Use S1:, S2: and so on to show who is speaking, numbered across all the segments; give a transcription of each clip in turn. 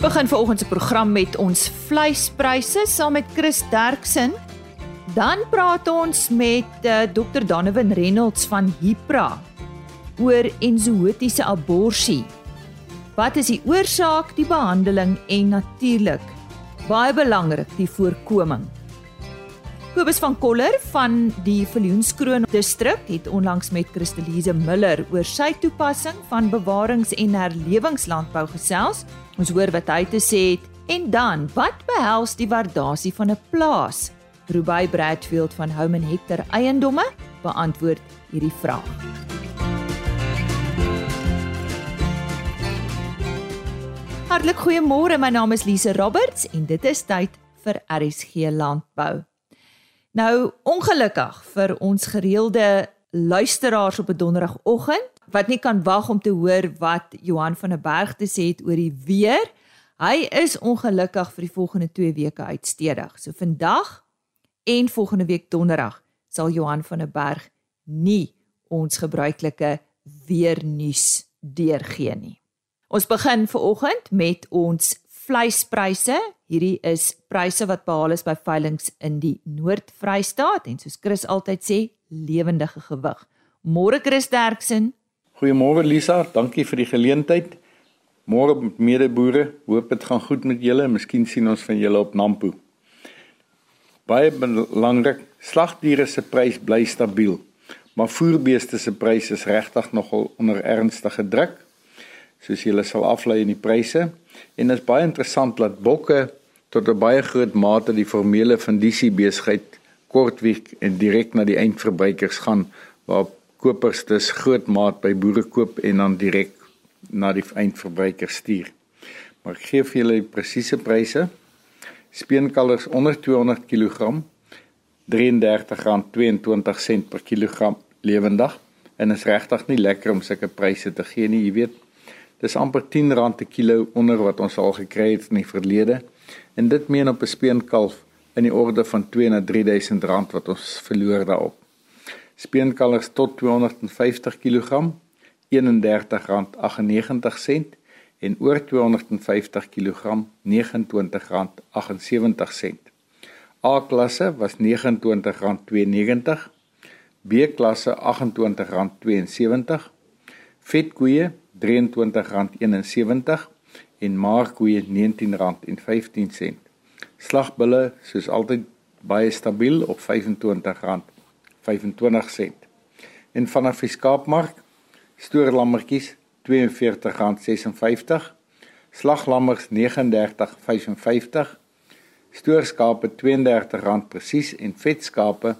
S1: Ons begin vanoggend se program met ons vleispryse saam met Chris Derksen. Dan praat ons met uh, eh, Dr. Danovan Reynolds van Hipra oor ensootiese abortus. Wat is die oorsaak, die behandeling en natuurlik baie belangrik die voorkoming. Kobus van Koller van die Viljoenskroon distrik het onlangs met Christelise Miller oor sy toepassing van bewarings- en herlewingslandbou gesels. Ons hoor wat hy te sê het en dan wat behels die waardasie van 'n plaas? Ruby Bradfield van Home and Hector Eiendomme beantwoord hierdie vraag. Hartlik goeiemôre, my naam is Lise Roberts en dit is tyd vir RSG Landbou. Nou ongelukkig vir ons gereelde luisteraars op 'n donderdagoggend wat nie kan wag om te hoor wat Johan van der Berg te sê het oor die weer. Hy is ongelukkig vir die volgende 2 weke uitstedig. So vandag en volgende week donderdag sal Johan van der Berg nie ons gebruikelike weer nuus deurgee nie. Ons begin ver oggend met ons vleispryse. Hierdie is pryse wat behaal is by veilinge in die Noord-Vrystaat en soos Chris altyd sê, lewendige gewig. Môre Chris Derksen.
S2: Goeiemôre Lisa, dankie vir die geleentheid. Môre medeboere, hoop dit gaan goed met julle. Miskien sien ons van julle op Nampo. Baie belangrik, slagdiere se prys bly stabiel, maar voerbeeste se pryse is regtig nogal onder ernstige druk soos julle sal aflei in die pryse en dit is baie interessant dat bokke tot 'n baie groot mate die formele fundisie besigheid kortwiek en direk na die eindverbruikers gaan waar kopers dus groot maat by boere koop en dan direk na die eindverbruiker stuur. Maar ek gee vir julle die presiese pryse. Speenkalvers onder 200 kg R33.22 per kilogram lewendig en is regtig nie lekker om sulke pryse te gee nie, jy weet Dis amper R10 per kilo onder wat ons al gekry het in die verlede. En dit meen op 'n speenkalf in die orde van 2 na 3000 rand wat ons verloor daarop. Speenkalvers tot 250 kg R31.98 en oor 250 kg R29.78. A-klasse was R29.92, B-klasse R28.72, vetkoeie R23.71 en maarkoeie R19.15. Slagbulle soos altyd baie stabiel op R25.25. En vanaf die skaapmark stoorlammetjies R42.56, slaglammers R39.55, stoorskape R32 presies en vetskape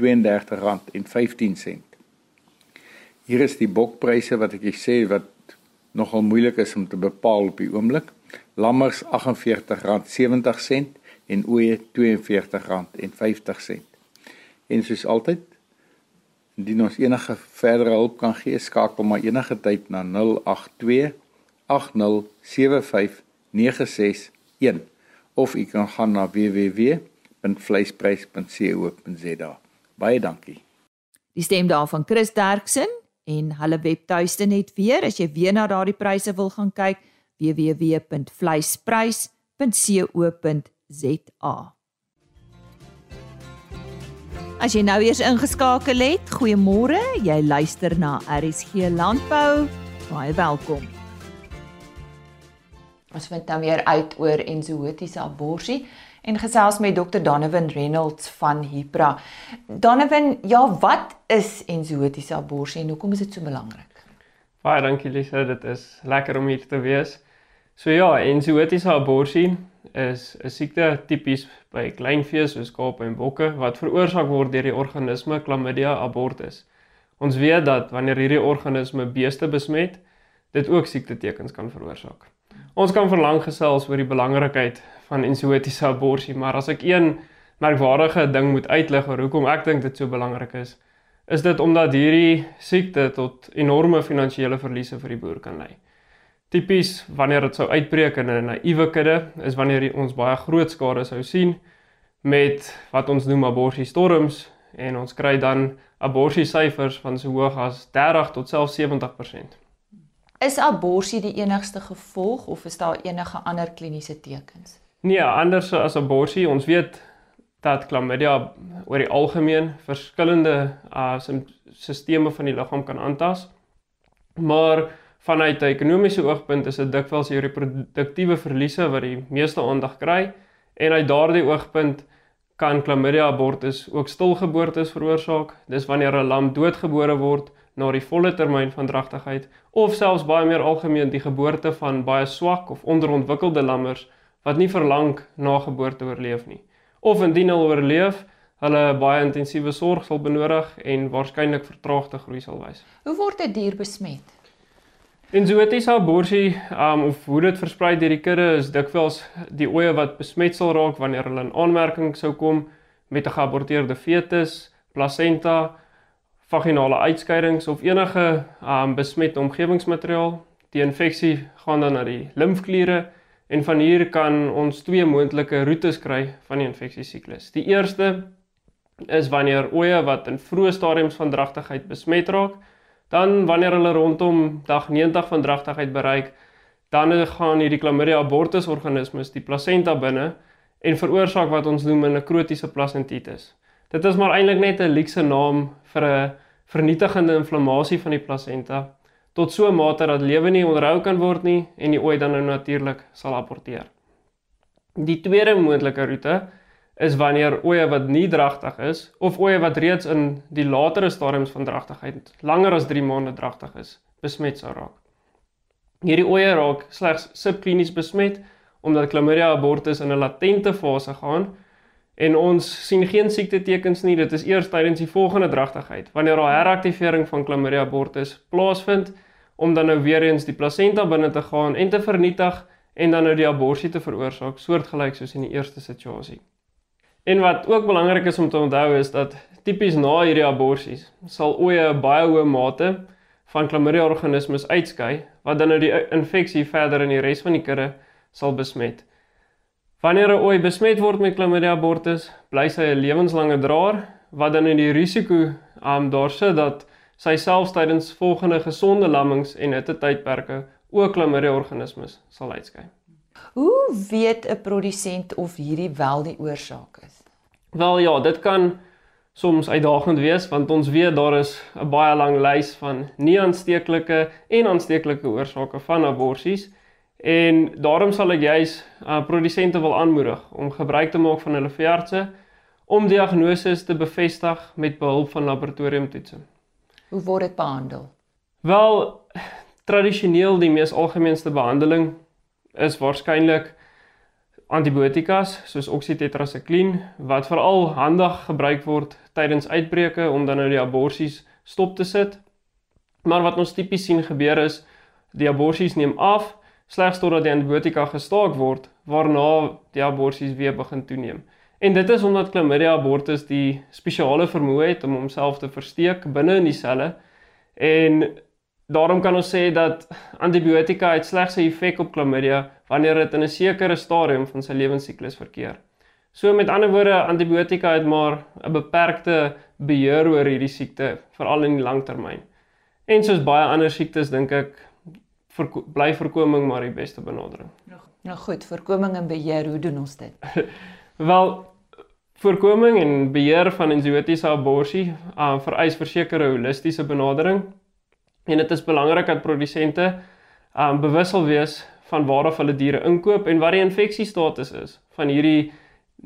S2: R32.15. Hier is die bokpryse wat ek sê wat nogal moeilik is om te bepaal op die oomblik. Lammers R48.70 en ooe R42.50. En soos altyd indien ons enige verdere hulp kan gee, skakel maar enige tyd na 082 8075961 of u kan gaan na www.vleisprys.co.za. Baie dankie.
S1: Die stem daarvan Chris Derksen en hulle webtuiste net weer as jy weer na daardie pryse wil gaan kyk www.vleisprys.co.za As jy nou eers ingeskakel het, goeiemôre. Jy luister na RSG Landbou. Baie welkom. Ons vind nou weer uit oor ensootiese abortus en gesels met Dr. Donovan Reynolds van Hipra. Donovan, ja, wat is ensootiese abortus en hoekom is dit so belangrik?
S3: Baie dankie Lisa, dit is lekker om hier te wees. So ja, ensootiese abortus is 'n siekte tipies by kleinvee soos skape en bokke wat veroorsaak word deur die organisme Chlamydia abortus. Ons weet dat wanneer hierdie organisme beeste besmet, dit ook siekte tekens kan veroorsaak. Ons kan verlang gesels oor die belangrikheid van ensootiese abortus, maar as ek een merkwaardige ding moet uitlig oor hoekom ek dink dit so belangrik is, is dit omdat hierdie siekte tot enorme finansiële verliese vir die boer kan lei. Tipies wanneer dit sou uitbreek in 'n naïewe kudde, is wanneer ons baie groot skade sou sien met wat ons noem abortus storms en ons kry dan abortus syfers van so hoog as 30 tot selfs 70%.
S1: Is abortus die enigste gevolg of is daar enige ander kliniese tekens?
S3: Nee, anders as abortus, ons weet dat chlamydia oor die algemeen verskillende uh sisteme van die liggaam kan aantas. Maar vanuit 'n ekonomiese oogpunt is dit dikwels die reproduktiewe verliese wat die meeste aandag kry en uit daardie oogpunt kan chlamydia abortus ook stilgeboortes veroorsaak. Dis wanneer 'n lam doodgebore word na die volle termyn van dragtigheid of selfs baie meer algemeen die geboorte van baie swak of onderontwikkelde lammers wat nie verlang na geboorte oorleef nie. Of indien hulle oorleef, hulle baie intensiewe sorg sal benodig en waarskynlik vertraagde groei sal wys.
S1: Hoe word 'n die dier besmet?
S3: En zootiese abortus, um of hoe dit versprei deur die kudde is dikwels die oeye wat besmet sal raak wanneer hulle in aanmerking sou kom met 'n geaborteerde fetus, plasenta, vaginale uitskeidings of enige um besmette omgewingsmateriaal. Die infeksie gaan dan na die limfkliere en van hier kan ons twee moontlike roetes kry van die infeksiesiklus. Die eerste is wanneer oeye wat in vroeë stadiums van dragtigheid besmet raak, Dan wanneer hulle rondom dag 90 van dragtigheid bereik, dan gaan hierdie Chlamydia abortus organismes die plasenta binne en veroorsaak wat ons noem 'n nekrotiese plasentitis. Dit is maar eintlik net 'n luukse naam vir 'n vernietigende inflammasie van die plasenta tot so 'n mate dat lewe nie onderhou kan word nie en die ooit dan nou natuurlik sal aborteer. Die tweede moontlike roete is wanneer oeye wat nie dragtig is of oeye wat reeds in die latere stadiums van dragtigheid langer as 3 maande dragtig is, besmet sou raak. Hierdie oeye raak slegs subklinies besmet omdat Chlamydia abortus in 'n latente fase gaan en ons sien geen siektetekens nie. Dit is eers tydens die volgende dragtigheid wanneer daar heraktivering van Chlamydia abortus plaasvind om dan nou weer eens die plasenta binne te gaan en te vernietig en dan nou die abortus te veroorsaak, soortgelyk soos in die eerste situasie. En wat ook belangrik is om te onthou is dat tipies na hierdie aborsies sal oeye 'n baie hoë mate van Chlamydia organismes uitskei wat dan nou die infeksie verder in die res van die kudde sal besmet. Wanneer 'n ooi besmet word met Chlamydia abortus, bly sy 'n lewenslange draer wat dan in die risiko um, daar sit dat sy selfs tydens volgende gesonde lammings en hitte tydperke ook Chlamydia organismes sal uitskei.
S1: Hoe weet 'n produsent of hierdie wel die oorsaak is?
S3: Wel ja, dit kan soms uitdagend wees want ons weet daar is 'n baie lang lys van nie aansteeklike en aansteeklike oorsake van aborsies en daarom sal ek juis uh, produsente wil aanmoedig om gebruik te maak van hulle veeartse om diagnose te bevestig met behulp van laboratoriumtoetse.
S1: Hoe word dit behandel?
S3: Wel tradisioneel die mees algemeenste behandeling is waarskynlik antibiotikas soos oxytetracycline wat veral handig gebruik word tydens uitbreke om dan nou die aborsies stop te sit. Maar wat ons tipies sien gebeur is die aborsies neem af slegs totdat die antibiotika gestaak word waarna die aborsies weer begin toeneem. En dit is omdat Chlamydia abortus die spesiale vermoë het om homself te versteek binne in die selle en Daarom kan ons sê dat antibiotika het slegs 'n effek op chlamydia wanneer dit in 'n sekere stadium van sy lewensiklus verkeer. So met ander woorde, antibiotika het maar 'n beperkte beheer oor hierdie siekte, veral in die langtermyn. En soos baie ander siektes dink ek verko bly voorkoming maar die beste benadering.
S1: Nou goed, voorkoming en beheer, hoe doen ons dit?
S3: Wel, voorkoming en beheer van enzootiese abortus uh, vereis versekerde holistiese benadering En dit is belangrik dat produsente um bewus sal wees van waar of hulle diere inkoop en wat die infeksiestatus is van hierdie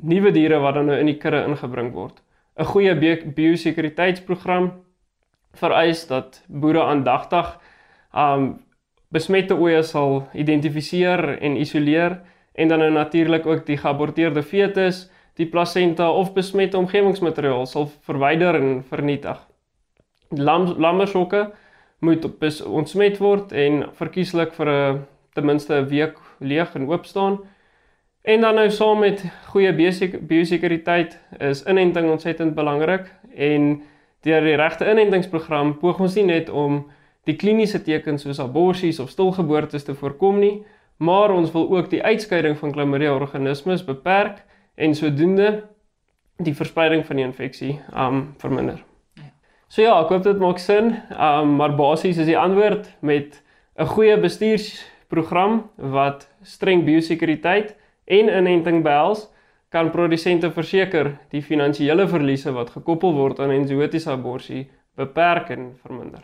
S3: nuwe diere wat dan nou in die kudde ingebring word. 'n Goeie biosekuriteitsprogram vereis dat boere aandagtig um besmette oeye sal identifiseer en isoleer en dan nou natuurlik ook die geaborteerde fetus, die plasenta of besmette omgewingsmateriaal sal verwyder en vernietig. Lam lammershokke moet ontsmet word en verkieslik vir 'n ten minste 'n week leeg en oop staan. En dan nou saam met goeie biosekuriteit is inenting ontsettend belangrik en deur die regte inentingsprogram poog ons nie net om die kliniese tekens soos aborsies of stilgeboortes te voorkom nie, maar ons wil ook die uitskeiding van Chlamydia organismes beperk en sodoende die verspreiding van die infeksie um verminder. So ja, ek hoop dit maak sin. Um maar basies is die antwoord met 'n goeie bestuursprogram wat streng biosekuriteit en inenting behels, kan produsente verseker die finansiële verliese wat gekoppel word aan ensootiese abortus beperk en verminder.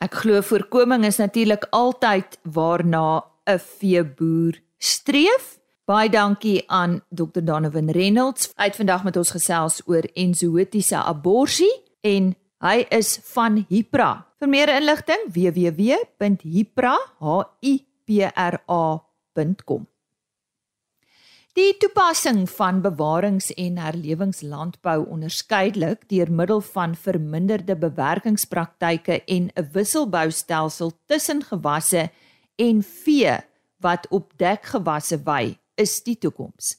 S1: Ek glo voorkoming is natuurlik altyd waarna 'n veeboer streef. Baie dankie aan Dr. Donovan Reynolds. Hy het vandag met ons gesels oor ensootiese abortus en hy is van Hipra. Vir meer inligting www.hipra.com. Die toepassing van bewarings- en herlewingslandbou onderskeidelik deur middel van verminderde bewerkingspraktyke en 'n wisselboustelsel tussen gewasse en vee wat op dekgewasse wy, is die toekoms.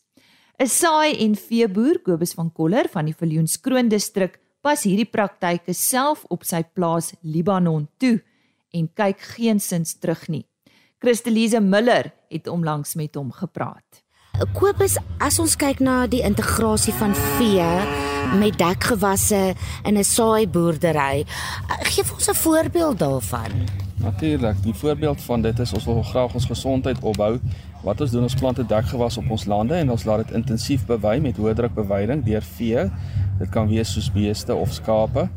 S1: 'n Saai en veeboer Kobus van Koller van die Viljoenskroon distrik pas hierdie praktyke self op sy plaas Libanon toe en kyk geensins terug nie. Christelise Miller het omlangs met hom gepraat.
S4: Kobus, as ons kyk na die integrasie van vee met dekgewasse in 'n saaiboerdery, gee ons 'n voorbeeld daarvan.
S5: Natuurlik, die voorbeeld van dit is ons wil graag ons gesondheid opbou. Wat ons doen, ons plant 'n dekgewas op ons lande en ons laat dit intensief bewy met hoë druk beweiding deur vee. Dit kan wees soos beeste of skape.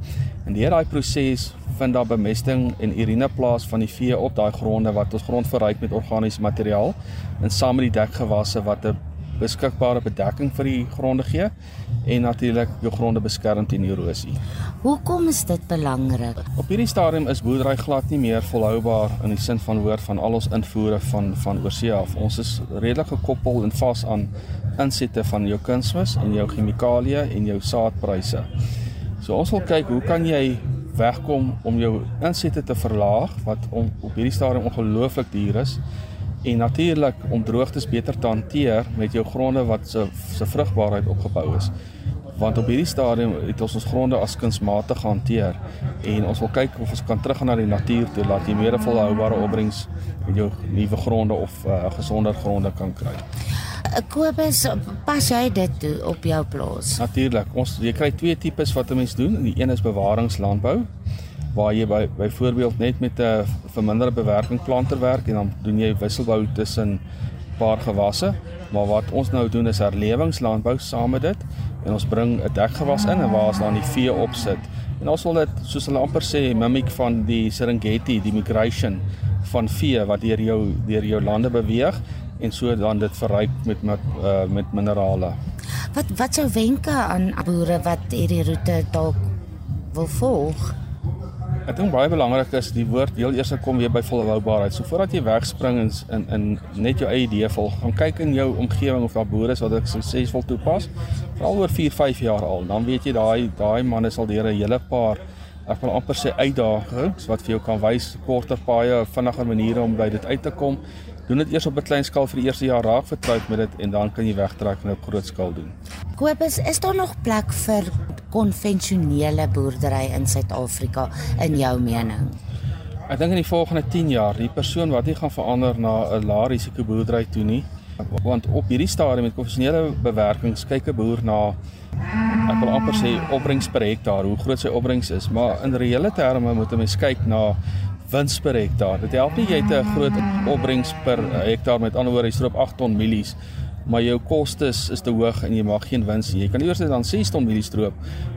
S5: En deur daai proses vind daar bemesting en urine plaas van die vee op daai gronde wat ons grond verryk met organiese materiaal en saam met die dekgewasse wat 'n beskikbare bedekking vir die gronde gee en natuurlik jou gronde beskerm teen erosie.
S4: Hoekom is dit belangrik?
S5: Op hierdie stadium is boerdery glad nie meer volhoubaar in die sin van woord van al ons invoere van van oorsee af. Ons is redelik gekoppel en vas aan insette van jou kunsmis en jou chemikalieë en jou saadpryse. So ons wil kyk hoe kan jy wegkom om jou insette te verlaag wat om, op hierdie stadium ongelooflik duur is en natuurlik om droogtes beter te hanteer met jou gronde wat se se vrugbaarheid opgebou is. Want op hierdie stadium het ons ons gronde as kunsmatig hanteer en ons wil kyk of ons kan teruggaan na die natuur toe laat jy meer volhoubare opbrengs met jou nuwe gronde of uh, gesonder gronde kan kry.
S4: Kobus, pas jy dit toe op jou plaas?
S5: Natuurlik. Ons jy kry twee tipes wat 'n mens doen. Die een is bewaringslandbou waar jy by byvoorbeeld net met 'n verminderde bewerking planter werk en dan doen jy wisselbou tussen paar gewasse. Maar wat ons nou doen is herlewingslandbou saam met dit en ons bring 'n dekgewas in en waar ons dan die vee opsit. En ons wil dit soos hulle amper sê mimiek van die Serengeti, die migration van vee wat deur jou deur jou lande beweeg en so dan dit verryk met met uh, met minerale.
S4: Wat wat sou wenke aan boere wat hierdie roete dalk wil volg?
S5: Ek dink baie belangrik is die woord heel eers kom weer by volhoubaarheid. So voordat jy wegspring in in, in net jou eie idee volg, gaan kyk in jou omgewing of daar boere is wat dit suksesvol toepas. Veral oor 4, 5 jaar al, dan weet jy daai daai manne sal deur 'n hele paar ek wil amper sê uitdagings wat vir jou kan wys korter paaie, vinniger maniere om by dit uit te kom doen dit eers op 'n klein skaal vir die eerste jaar raak vertroud met dit en dan kan jy wegtrek en op groot skaal doen.
S4: Kobus, is daar nog plek vir konvensionele boerdery in Suid-Afrika in jou mening?
S5: Ek dink in die volgende 10 jaar, die persoon wat nie gaan verander na 'n lae risiko boerdery toe nie, want op hierdie stadium met konvensionele bewerkings kyk 'n boer na ek wil amper sê opbrengs per hektaar, hoe groot sy opbrengs is, maar in reële terme moet 'n mens kyk na wins per hektaar. Dit help nie jy het 'n groot opbrengs per hektaar met ander woorde jy stroop 8 ton mielies, maar jou kostes is te hoog en jy maak geen wins nie. Jy kan eers dan 6 ton mielies stroop,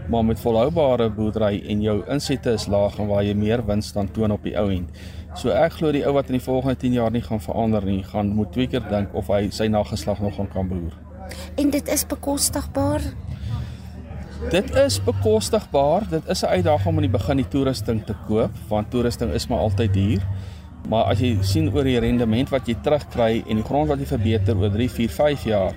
S5: maar met volhoubare boerdery en jou insette is laag en waar jy meer wins dan toon op die ou end. So ek glo die ou wat in die volgende 10 jaar nie gaan verander nie, gaan moet twee keer dink of hy sy nageslag nog gaan kan boer.
S4: En dit is bekostigbaar.
S5: Dit is bekostigbaar. Dit is 'n uitdaging om in die begin die toerusting te koop, want toerusting is maar altyd duur. Maar as jy sien oor die rendement wat jy terugkry en die grond wat jy verbeter oor 3, 4, 5 jaar,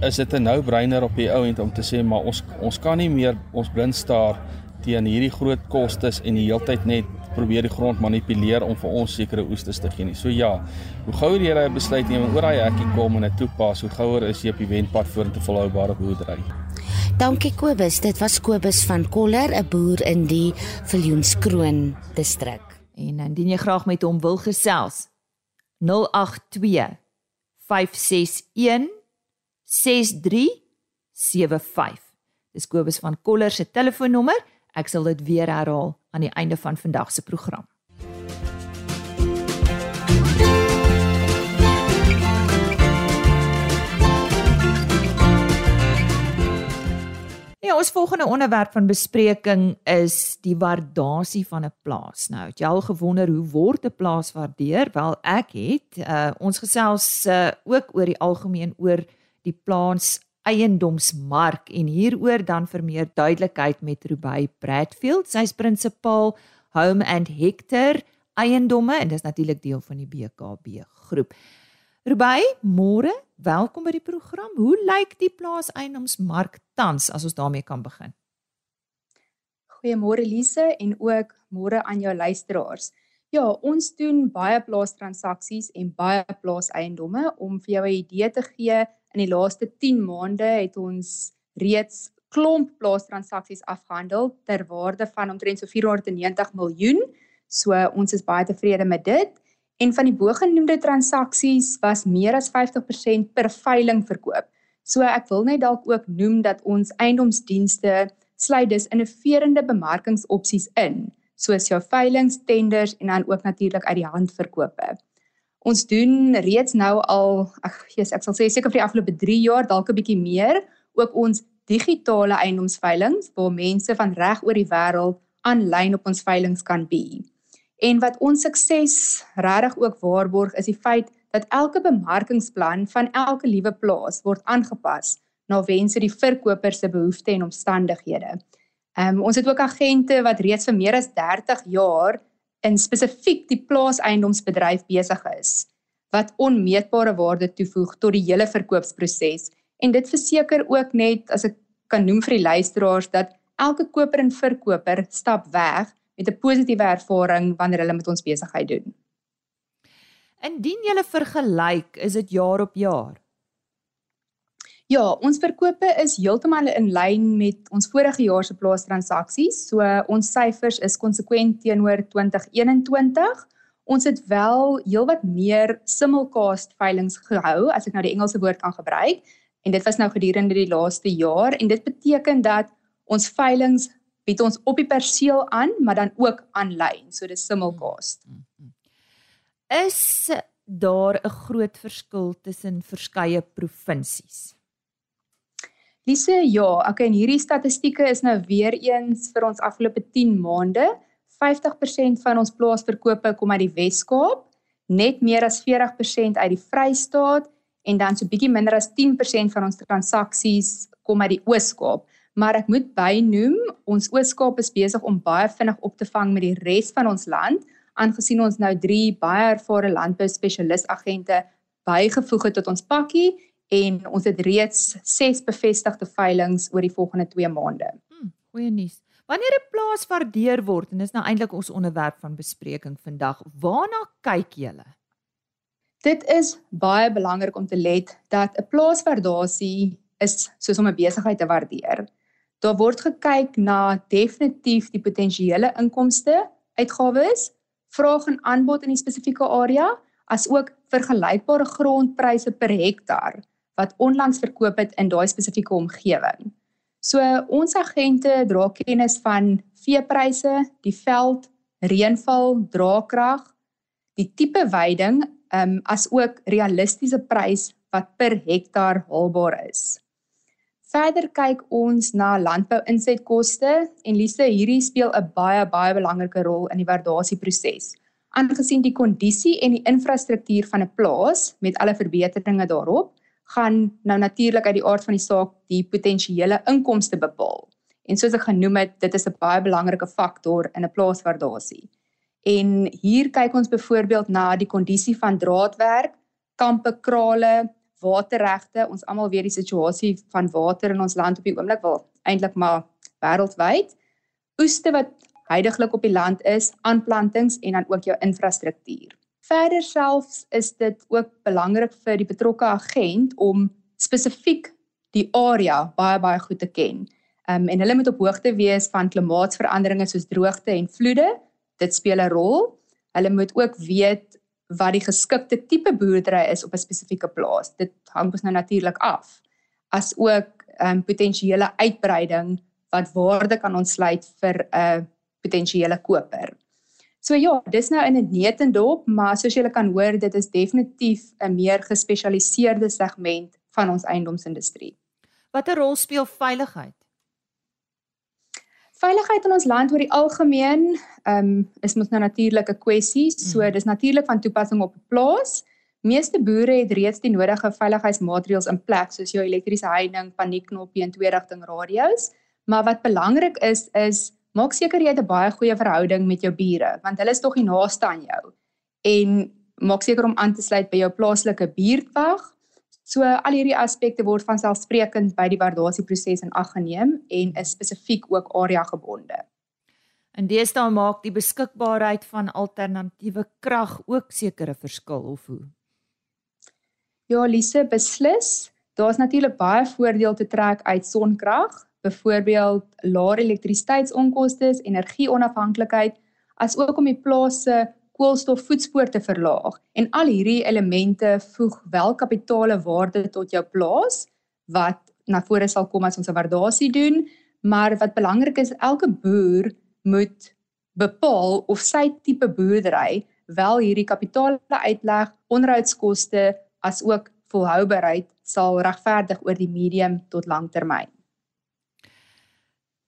S5: is dit 'n nou-brainer op die ou end om te sê maar ons ons kan nie meer ons blind staar teen hierdie groot kostes en die heeltyd net probeer die grond manipuleer om vir ons sekere oestes te gee nie. So ja, hoe gouer jy 'n besluit neem oor daai hekkie kom en dit toepas, hoe gouer is jy op die wenpad vorentoe volhoubare boerdery.
S4: Dankie Kobus. Dit was Kobus van Koller, 'n boer in die Viljoenskroon distrik.
S1: En indien jy graag met hom wil gesels, 082 561 6375. Dis Kobus van Koller se telefoonnommer. Ek sal dit weer herhaal aan die einde van vandag se program. Ja, ons volgende onderwerp van bespreking is die waardasie van 'n plaas. Nou, het jy al gewonder hoe word 'n plaas waardeer? Wel, ek het uh, ons gesels uh, ook oor die algemeen oor die plaas eiendomsmark en hieroor dan vir meer duidelikheid met Ruby Bradfield. Sy's prinsipaal Home and Hector Eiendomme en dis natuurlik deel van die BKB groep. Ruby, môre, welkom by die program. Hoe lyk die plaas eiendomsmark tans as ons daarmee kan begin?
S6: Goeiemôre Lise en ook môre aan jou luisteraars. Ja, ons doen baie plaastransaksies en baie plaaseiendomme om vir jou 'n idee te gee In die laaste 10 maande het ons reeds klomp plaastransaksies afgehandel ter waarde van omtrent so 490 miljoen. So ons is baie tevrede met dit. En van die bogenoemde transaksies was meer as 50% per veiling verkoop. So ek wil net dalk ook noem dat ons eiendomsdienste sluit dus innoverende bemarkingsopsies in, soos jou veilings, tenders en dan ook natuurlik uit die hand verkope. Ons doen reeds nou al ag Jesus ek sal sê seker vir die afgelope 3 jaar dalk 'n bietjie meer ook ons digitale eiendomsveilings waar mense van reg oor die wêreld aanlyn op ons veilings kan be. En wat ons sukses regtig ook waarborg is die feit dat elke bemarkingsplan van elke liewe plaas word aangepas na wense die verkoper se behoeftes en omstandighede. Ehm um, ons het ook agente wat reeds vir meer as 30 jaar in spesifiek die plaaseiendomsbedryf besig is wat onmeetbare waarde toevoeg tot die hele verkoopsproses en dit verseker ook net as ek kan noem vir die luisteraars dat elke koper en verkoper stap weg met 'n positiewe ervaring wanneer hulle met ons besigheid doen.
S1: Indien jy vergelyk, is dit jaar op jaar.
S6: Ja, ons verkope is heeltemal in lyn met ons vorige jaar se plaastransaksies. So ons syfers is konsekwent teenoor 2021. Ons het wel heelwat meer simulcast veilinge gehou, as ek nou die Engelse woord kan gebruik, en dit was nou gedurende die laaste jaar en dit beteken dat ons veilinge bied ons op die perseel aan, maar dan ook aanlyn. So dis simulcast.
S1: Is daar 'n groot verskil tussen verskeie provinsies?
S6: Lise, ja, okay, en hierdie statistieke is nou weer eens vir ons afgelope 10 maande. 50% van ons plaasverkope kom uit die Wes-Kaap, net meer as 40% uit die Vrystaat en dan so bietjie minder as 10% van ons transaksies kom uit die Oos-Kaap. Maar ek moet bynoem, ons Oos-Kaap is besig om baie vinnig op te vang met die res van ons land, aangesien ons nou 3 baie ervare landbou spesialis agente bygevoeg het tot ons pakkie en ons het reeds 6 bevestigde veilinge oor die volgende 2 maande.
S1: Hmm, goeie nuus. Wanneer 'n plaas waardeer word en dis nou eintlik ons onderwerp van bespreking vandag, waarna kyk julle?
S6: Dit is baie belangrik om te let dat 'n plaaswaardasie is soos om 'n besigheid te waardeer. Daar word gekyk na definitief die potensiële inkomste, uitgawes, vraag en aanbod in die spesifieke area, asook vergelykbare grondpryse per hektaar wat onlangs verkoop het in daai spesifieke omgewing. So ons agente dra kennis van veepryse, die veld, reënval, draagkrag, die tipe veiding, ehm um, as ook realistiese prys wat per hektaar haalbaar is. Verder kyk ons na landbou-insetkoste en Lise hierdie speel 'n baie baie belangrike rol in die waardasieproses. Aangesien die kondisie en die infrastruktuur van 'n plaas met alle verbeteringe daarop gaan nou natuurlik uit die aard van die saak die potensiële inkomste bepaal. En soos ek genoem het, dit is 'n baie belangrike faktor in 'n plaaswaardasie. En hier kyk ons byvoorbeeld na die kondisie van draadwerk, kampe, krale, waterregte. Ons almal weet die situasie van water in ons land op die oomblik wel eintlik maar wêreldwyd. Oeste wat heidaglik op die land is, aanplantings en dan ook jou infrastruktuur. Verder selfs is dit ook belangrik vir die betrokke agent om spesifiek die area baie baie goed te ken. Um en hulle moet op hoogte wees van klimaatsveranderinge soos droogte en vloede. Dit speel 'n rol. Hulle moet ook weet wat die geskikte tipe boerdery is op 'n spesifieke plaas. Dit hang mos nou natuurlik af. As ook um potensiële uitbreiding wat waarde kan ontsluit vir 'n potensiële koper. So ja, dis nou in 'n netendop, maar soos julle kan hoor, dit is definitief 'n meer gespesialiseerde segment van ons eiendomsindustrie.
S1: Watter rol speel veiligheid?
S6: Veiligheid in ons land oor die algemeen, ehm um, is mos nou natuurlike kwessies, so mm. dis natuurlik van toepassing op 'n plaas. Meeste boere het reeds die nodige veiligheidsmaatreëls in plek soos jou elektriese heining, paniekknoppie en tweerigting radio's. Maar wat belangrik is is maak seker jy het 'n baie goeie verhouding met jou bure want hulle is tog die naaste aan jou. En maak seker om aan te sluit by jou plaaslike buurtwag So al hierdie aspekte word van selfsprekend by die waardasieproses in ag geneem en is spesifiek ook area gebonde.
S1: In deesdae maak die beskikbaarheid van alternatiewe krag ook sekere verskil of hoe?
S6: Ja, Lise, beslis. Daar's natuurlik baie voordeel te trek uit sonkrag, byvoorbeeld laer elektrisiteitsonkoste, energieonafhanklikheid, asook om die plaas se koolstofvoetspoor te verlaag en al hierdie elemente voeg wel kapitale waarde tot jou plaas wat na vore sal kom as ons 'n waardasie doen maar wat belangrik is elke boer moet bepaal of sy tipe boerdery wel hierdie kapitale uitleg onderhoudskoste as ook volhoubaarheid sal regverdig oor die medium tot langtermyn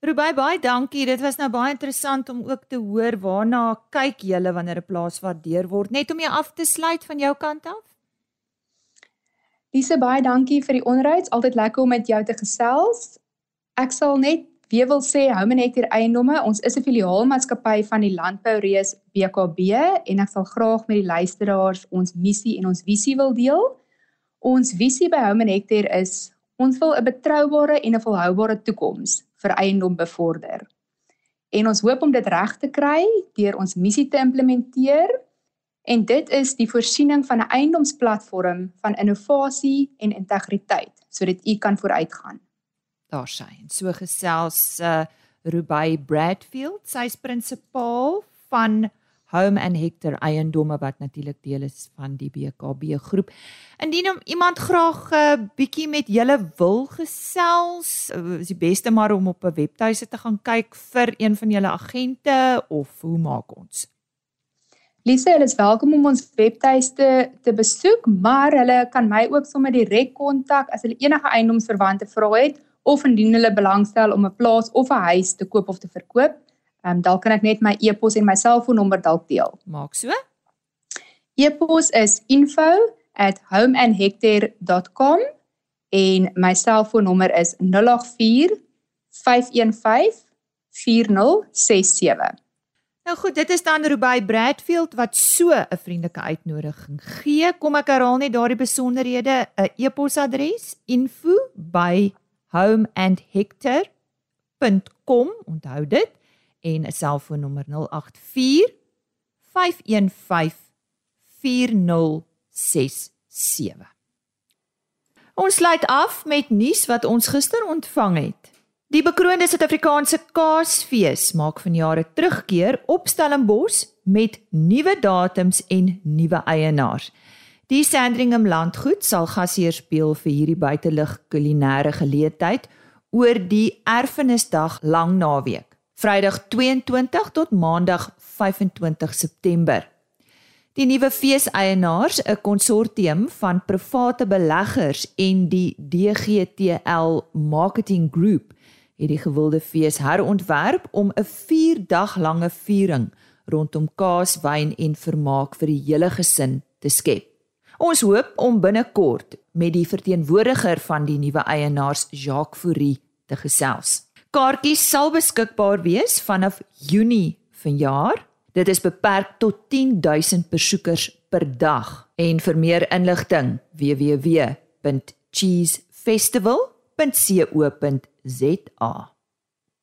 S1: Rubai baie dankie. Dit was nou baie interessant om ook te hoor waarna kyk julle wanneer 'n plaas waardeer word. Net om jou af te sluit van jou kant af.
S6: Lise baie dankie vir die onryds. Altyd lekker om met jou te gesels. Ek sal net weer wil sê Home Nectar Eiendomme, ons is 'n filiaalmaatskappy van die Landboureus BKB en ek sal graag met die luisteraars ons missie en ons visie wil deel. Ons visie by Home Nectar is ons wil 'n betroubare en 'n volhoubare toekoms vir eiendom bevorder. En ons hoop om dit reg te kry deur ons missie te implementeer en dit is die voorsiening van 'n eiendomsplatform van innovasie en integriteit sodat u kan vooruitgaan.
S1: Daar sy. En so gesels uh Rubai Bradfield, sy's prinsipaal van Home and Hector eiendomme wat natuurlik deel is van die BKB groep. Indien iemand graag 'n uh, eh, bietjie met julle wil gesels, uh, is die beste maar om op 'n webtuise te gaan kyk vir een van julle agente of hoe maak ons?
S6: Lise, hulle is welkom om ons webtuiste te besoek, maar hulle kan my ook sommer direk kontak as hulle enige eiendomsverwante vrae het of indien hulle belangstel om 'n plaas of 'n huis te koop of te verkoop. Ehm um, dalk kan ek net my e-pos en my selfoonnommer dalk deel.
S1: Maak so.
S6: E-pos is info@homeandhector.com en my selfoonnommer is 084 515 4067.
S1: Nou goed, dit is dan Rubai Bradfield wat so 'n vriendelike uitnodiging gee. Kom ek herhaal net daardie besonderhede, 'n e-posadres info@homeandhector.com. Onthou dit en 'n selfoonnommer 084 515 4067. Ons sluit af met nuus wat ons gister ontvang het. Die bekroonde Suid-Afrikaanse Kaasfees maak vanjaar 'n terugkeer op Stellenbosch met nuwe datums en nuwe eienaars. Die Sandringham Landgoed sal gasheer speel vir hierdie buitelug kulinaire geleentheid oor die Erfenisdag lang naweek. Vrydag 22 tot Maandag 25 September. Die nuwe feeseienaars, 'n konsortium van private beleggers en die DGTL Marketing Group, het die gewilde fees herontwerp om 'n 4-dag lange viering rondom kaas, wyn en vermaak vir die hele gesin te skep. Ons hoop om binnekort met die verteenwoordiger van die nuwe eienaars, Jacques Fourie, te gesels. Kaartjies sal beskikbaar wees vanaf Junie vanjaar. Dit is beperk tot 10000 besoekers per dag. En vir meer inligting www.cheesefestival.co.za.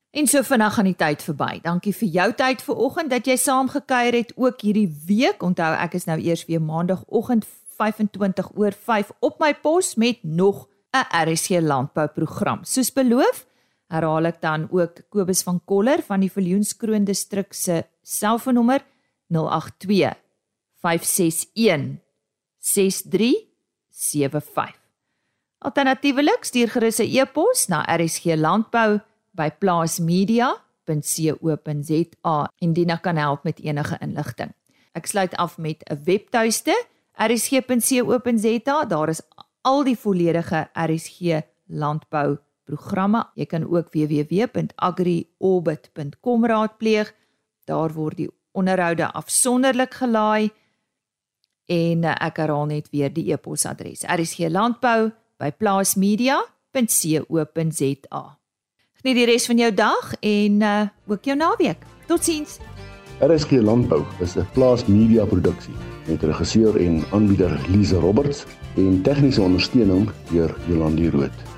S1: En so vinnig gaan die tyd verby. Dankie vir jou tyd vanoggend dat jy saamgekuier het ook hierdie week. Onthou ek is nou eers weer maandagooggend 25 oor 5 op my pos met nog 'n RSC landbou program. Soos beloof, herhaal ek dan ook Kobus van Koller van die Viljoenskroon distrik se selfoonnommer 082 561 6375. Alternatiefelik stuur gerus 'n e-pos na rsglandbou@plaasmedia.co.za indien ek kan help met enige inligting. Ek sluit af met 'n webtuiste rsg.co.za. Daar is al die volledige RSG landbou programme. Jy kan ook www.agriorbit.com raadpleeg. Daar word die onderhoude afsonderlik gelaai en eh, ek herhaal net weer die e-posadres. rsglandbou@plaasmedia.co.za. Geniet die res van jou dag en uh, ook jou naweek. Totsiens.
S7: RSG Landbou is 'n plaas media produksie met regisseur en aanbieder Lize Roberts en tegniese ondersteuning deur Jolande Rooi.